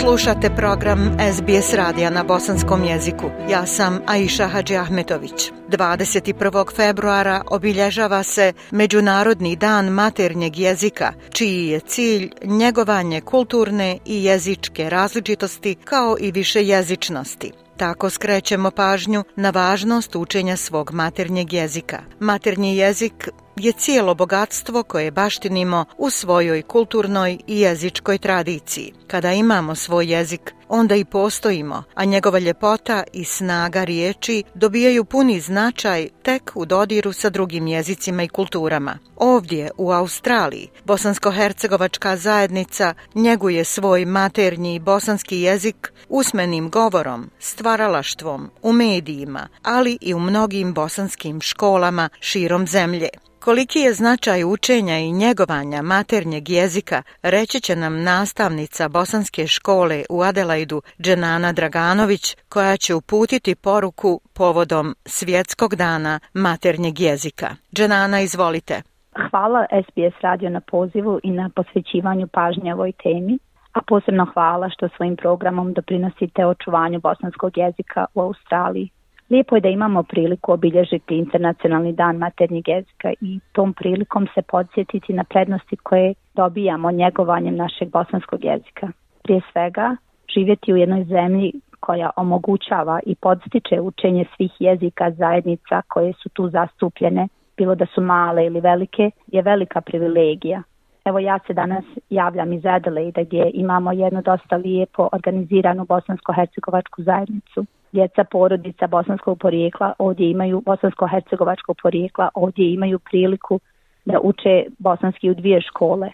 Slušate program SBS radija na bosanskom jeziku. Ja sam Aisha Hadži Ahmetović. 21. februara obilježava se Međunarodni dan maternjeg jezika, čiji je cilj njegovanje kulturne i jezičke različitosti kao i više jezičnosti. Tako skrećemo pažnju na važnost učenja svog maternjeg jezika. Maternji jezik je cijelo bogatstvo koje baštinimo u svojoj kulturnoj i jezičkoj tradiciji. Kada imamo svoj jezik, onda i postojimo, a njegova ljepota i snaga riječi dobijaju puni značaj tek u dodiru sa drugim jezicima i kulturama. Ovdje, u Australiji, bosansko-hercegovačka zajednica njeguje svoj maternji bosanski jezik usmenim govorom, stvaralaštvom, u medijima, ali i u mnogim bosanskim školama širom zemlje. Koliki je značaj učenja i njegovanja maternjeg jezika reći će nam nastavnica Bosanske škole u Adelaidu Dženana Draganović koja će uputiti poruku povodom Svjetskog dana maternjeg jezika. Dženana, izvolite. Hvala SBS radio na pozivu i na posvećivanju pažnje ovoj temi, a posebno hvala što svojim programom doprinosite očuvanju bosanskog jezika u Australiji. Lijepo je da imamo priliku obilježiti Internacionalni dan maternjeg jezika i tom prilikom se podsjetiti na prednosti koje dobijamo njegovanjem našeg bosanskog jezika. Prije svega, živjeti u jednoj zemlji koja omogućava i podstiče učenje svih jezika zajednica koje su tu zastupljene, bilo da su male ili velike, je velika privilegija. Evo ja se danas javljam iz Adelaida gdje imamo jednu dosta lijepo organiziranu bosansko-hercegovačku zajednicu. Djeca porodica bosanskog porijekla ovdje imaju, bosansko-hercegovačkog porijekla ovdje imaju priliku da uče bosanski u dvije škole,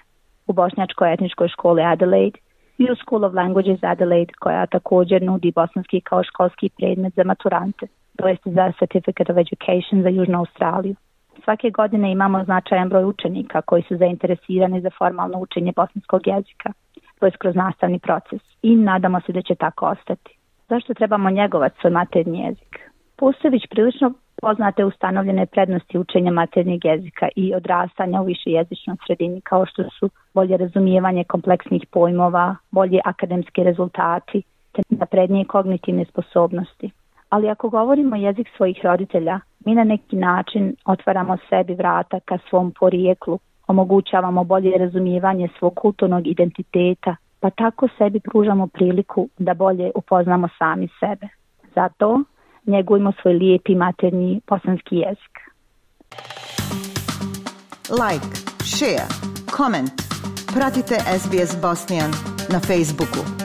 u Bosnjačkoj etničkoj škole Adelaide i u School of Languages Adelaide koja također nudi bosanski kao školski predmet za maturante, to jest za Certificate of Education za Južnu Australiju. Svake godine imamo značajan broj učenika koji su zainteresirani za formalno učenje bosanskog jezika, to je kroz nastavni proces i nadamo se da će tako ostati. Zašto trebamo njegovati svoj maternji jezik? Pusević prilično poznate ustanovljene prednosti učenja maternjeg jezika i odrastanja u više višejezičnoj sredini kao što su bolje razumijevanje kompleksnih pojmova, bolje akademski rezultati, te naprednije kognitivne sposobnosti. Ali ako govorimo jezik svojih roditelja, mi na neki način otvaramo sebi vrata ka svom porijeklu, omogućavamo bolje razumijevanje svog kulturnog identiteta, pa tako sebi pružamo priliku da bolje upoznamo sami sebe. Zato njegujmo svoj lijepi maternji bosanski jezik. Like, share, comment. Pratite SBS Bosnian na Facebooku.